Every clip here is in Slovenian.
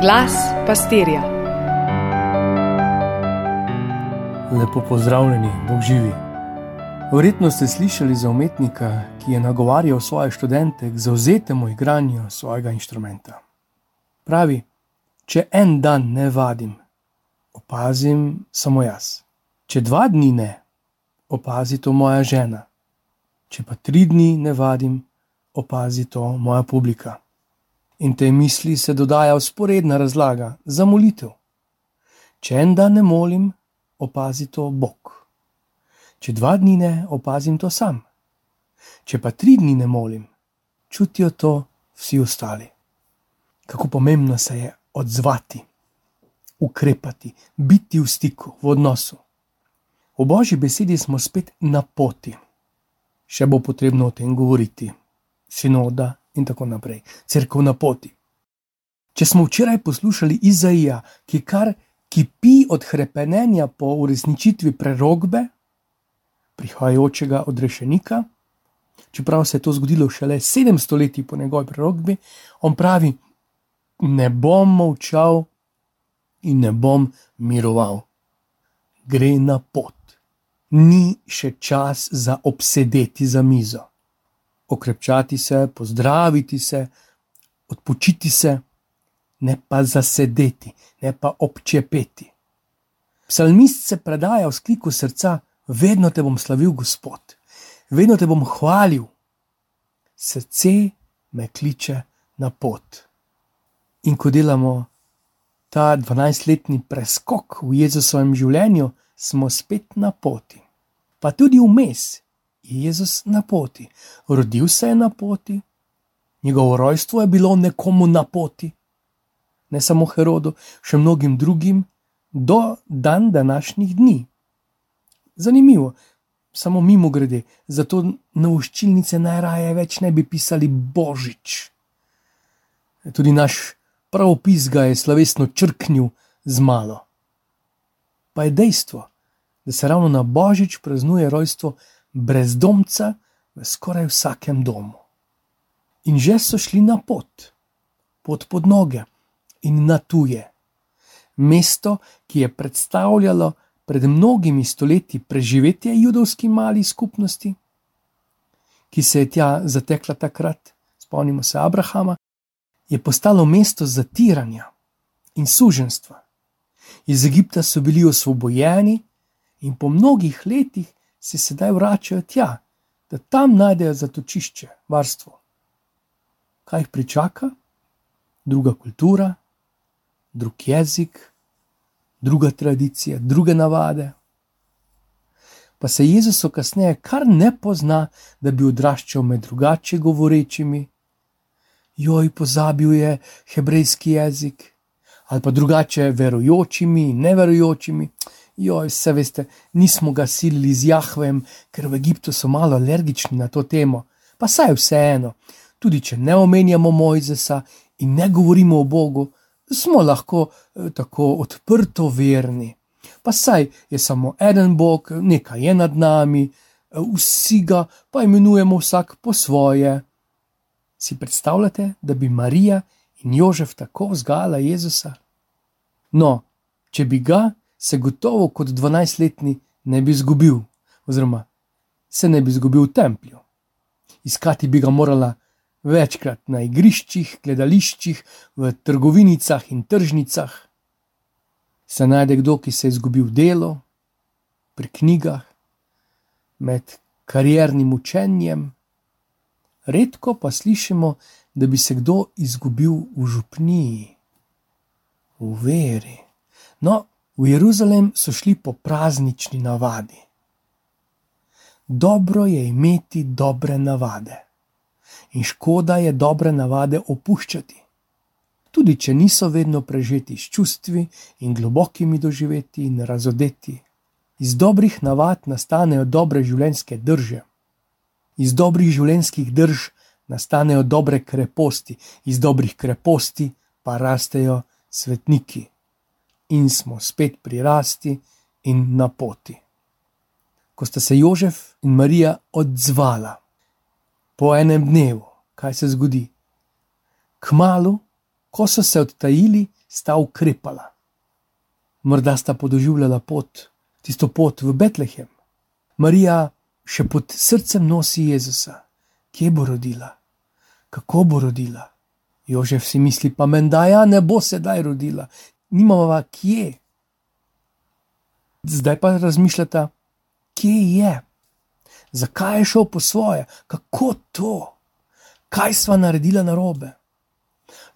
Glas pastirja. Lepo pozdravljeni, Bog živi. Verjetno ste slišali za umetnika, ki je nagovarjal svoje študente k zauzetemu igranju svojega inštrumenta. Pravi, če en dan ne vadim, opazim samo jaz. Če dva dni ne, opazi to moja žena. Če pa tri dni ne vadim, opazi to moja publika. In te misli se dodaja usporedna razlaga za molitev. Če en dan ne molim, opazi to Bog. Če dva dni ne, opazim to sam. Če pa tri dni ne molim, čutijo to vsi ostali. Kako pomembno se je odzvati, ukrepati, biti v stiku, v odnosu. V božji besedi smo spet na poti. Še bo potrebno o tem govoriti, sinoda in tako naprej, crkva na poti. Če smo včeraj poslušali Izaija, ki kar kipi od krepenja po uresničitvi prerogbe, prihajajočega odrešenika, čeprav se je to zgodilo šele 700 let po njegovi prerogbi, on pravi: Ne bom molčal in ne bom miroval. Gre na pot. Ni še čas za obsedeti za mizo okrepčati se, pozdraviti se, odpočiti se, ne pa zasedeti, ne pa občepeti. Psalmist se predaja v skliku srca: Vedno te bom slavil, Gospod, vedno te bom hvalil. Srce me kliče na pot. In ko delamo ta 12-letni preskok v Jezusovem življenju, smo spet na poti. Pa tudi vmes je Jezus na poti. Rodil se je na poti, njegovo rojstvo je bilo nekomu na poti, ne samo Herodu, še mnogim drugim, do dan današnjih dni. Zanimivo, samo mimo grede, zato na uščilnice najraje več ne bi pisali Božič. Tudi naš pravopis ga je slovesno črknil z malo. Pa je dejstvo, da se ravno na Božič praznuje rojstvo brezdomca v skoraj vsakem domu. In že so šli na pot, pot pod noge in na tuje. Mesto, ki je predstavljalo pred mnogimi stoletji preživetje judovski mali skupnosti, ki se je tja zatekla takrat, spomnimo se Abrahama, je postalo mesto zatiranja in suženstva. Iz Egipta so bili osvobojeni in po mnogih letih se sedaj vračajo tja, da tam najdejo zatočišče, varstvo. Kaj jih pričaka? Druga kultura, drug jezik, druga tradicija, druge navade. Pa se Jezus kasneje kar ne pozna, da bi odraščal med drugače govorečimi, joj, pozabil je hebrejski jezik, ali pa drugače verujočimi in neverujočimi joj, vse veste, nismo ga silili z Jahvem, ker v Egiptu so malo alergični na to temo. Pa saj vseeno, tudi če ne omenjamo Mojzesa in ne govorimo o Bogu, smo lahko eh, tako odprto verni. Pa saj je samo en Bog, nekaj je nad nami, eh, vsi ga pa imenujemo vsak po svoje. Si predstavljate, da bi Marija in Jožef tako vzgajala Jezusa? No, če bi ga, se gotovo kot 12-letni ne bi izgubil, oziroma se ne bi izgubil v templju. Iskati bi ga morala večkrat na igriščih, gledališčih, v trgovinicah in tržnicah. Se najde kdo, ki se je izgubil delo, pri knjigah, med kariernim učenjem. Redko pa slišimo, da bi se kdo izgubil v župniji, v veri. No, V Jeruzalem so šli po praznični navadi. Dobro je imeti dobre navade, in škoda je dobre navade opuščati, tudi če niso vedno prežeti s čustvi in globokimi doživeti in razodeti. Iz dobrih navad nastanejo dobre življenjske drže, iz dobrih življenjskih drž nastanejo dobre kreposti, iz dobrih kreposti pa rastejo svetniki in smo spet pri rasti in na poti. Ko sta se Jožef in Marija odzvala po enem dnevu, kaj se zgodi? Kmalu ko so se odtajili, sta ukrepala. Morda sta podoživljala pot, tisto pot v Betlehem. Marija še pod srcem nosi Jezusa, kje bo rodila, kako bo rodila. Jožef si misli, pa menda ja ne bo sedaj rodila, nimava kje. Zdaj pa razmišljata, kje je, zakaj je šel po svoje, kako to, kaj sva naredila na robe.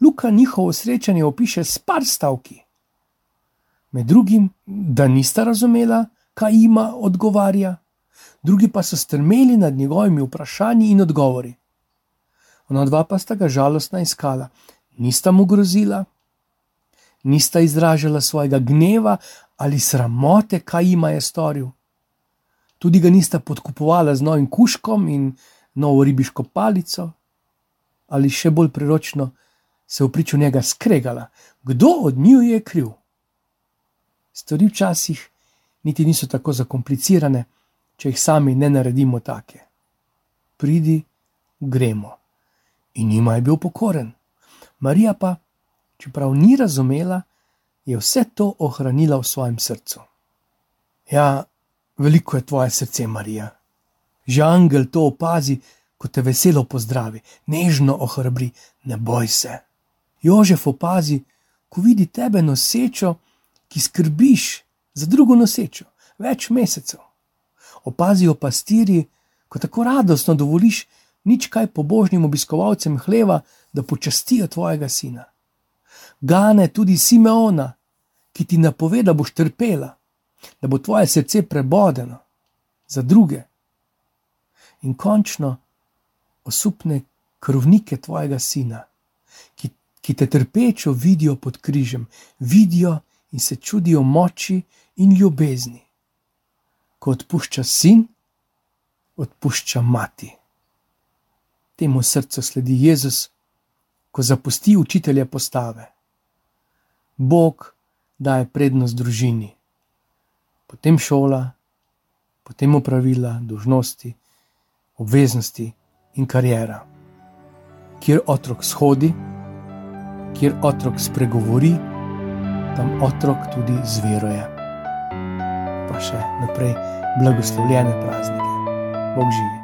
Luka njihovo srečanje opiše s par stavki. Med drugim, da nista razumela, kaj ima odgovarja, drugi pa so strmeli nad njegovimi vprašanji in odgovori. Ona dva pa sta ga žalostna iskala, nista mu grozila, nista izražala svojega gneva ali sramote, kaj jima je storil. Tudi ga nista podkupovala z novim kuškom in novo ribiško palico, ali še bolj priročno, se v priču njega skregala, kdo od njiju je kriv. Stvari včasih niti niso tako zakomplicirane, če jih sami ne naredimo take. Pridi, gremo. In njima je bil pokoren. Marija pa, čeprav ni razumela, je vse to ohranila v svojem srcu. Ja, veliko je tvoje srce, Marija. Že angel to opazi, ko te veselo pozdravi, nežno ohrabri, ne boj se. Jožef opazi, ko vidi tebe nosečo, ki skrbiš za drugo nosečo, več mesecev. Opazijo pastiri, ko tako radostno dovoliš nič kaj pobožnim obiskovalcem hleva, da počastijo tvojega sina. Gane tudi Simeona, ki ti napove, da boš trpela, da bo tvoje srce prebodeno za druge. In končno osupne krvnike tvojega sina, ki, ki te trpečo vidijo pod križem, vidijo in se čudijo moči in ljubezni. Ko odpušča sin, odpušča mati. Temu srcu sledi Jezus, ko zapusti učitelja postave. Bog daje prednost družini, potem šola, potem upravila, dožnosti, obveznosti in karijera. Kjer otrok shodi, kjer otrok spregovori, tam otrok tudi zveruje. Pa še naprej blagoslovljene praznike. Bog živi.